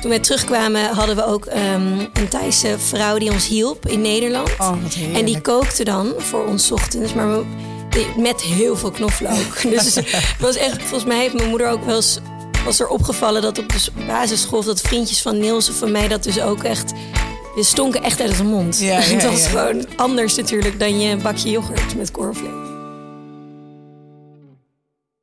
toen wij terugkwamen hadden we ook ehm, een Thaise vrouw die ons hielp in Nederland. Oh, en die kookte dan voor ons ochtends, maar met heel veel knoflook. dus het was echt, volgens mij heeft mijn moeder ook wel eens was er opgevallen dat op de basisschool dat vriendjes van Niels of van mij dat dus ook echt we stonken echt uit de mond. Ja, ja, het was gewoon anders natuurlijk dan je bakje yoghurt met cornflakes.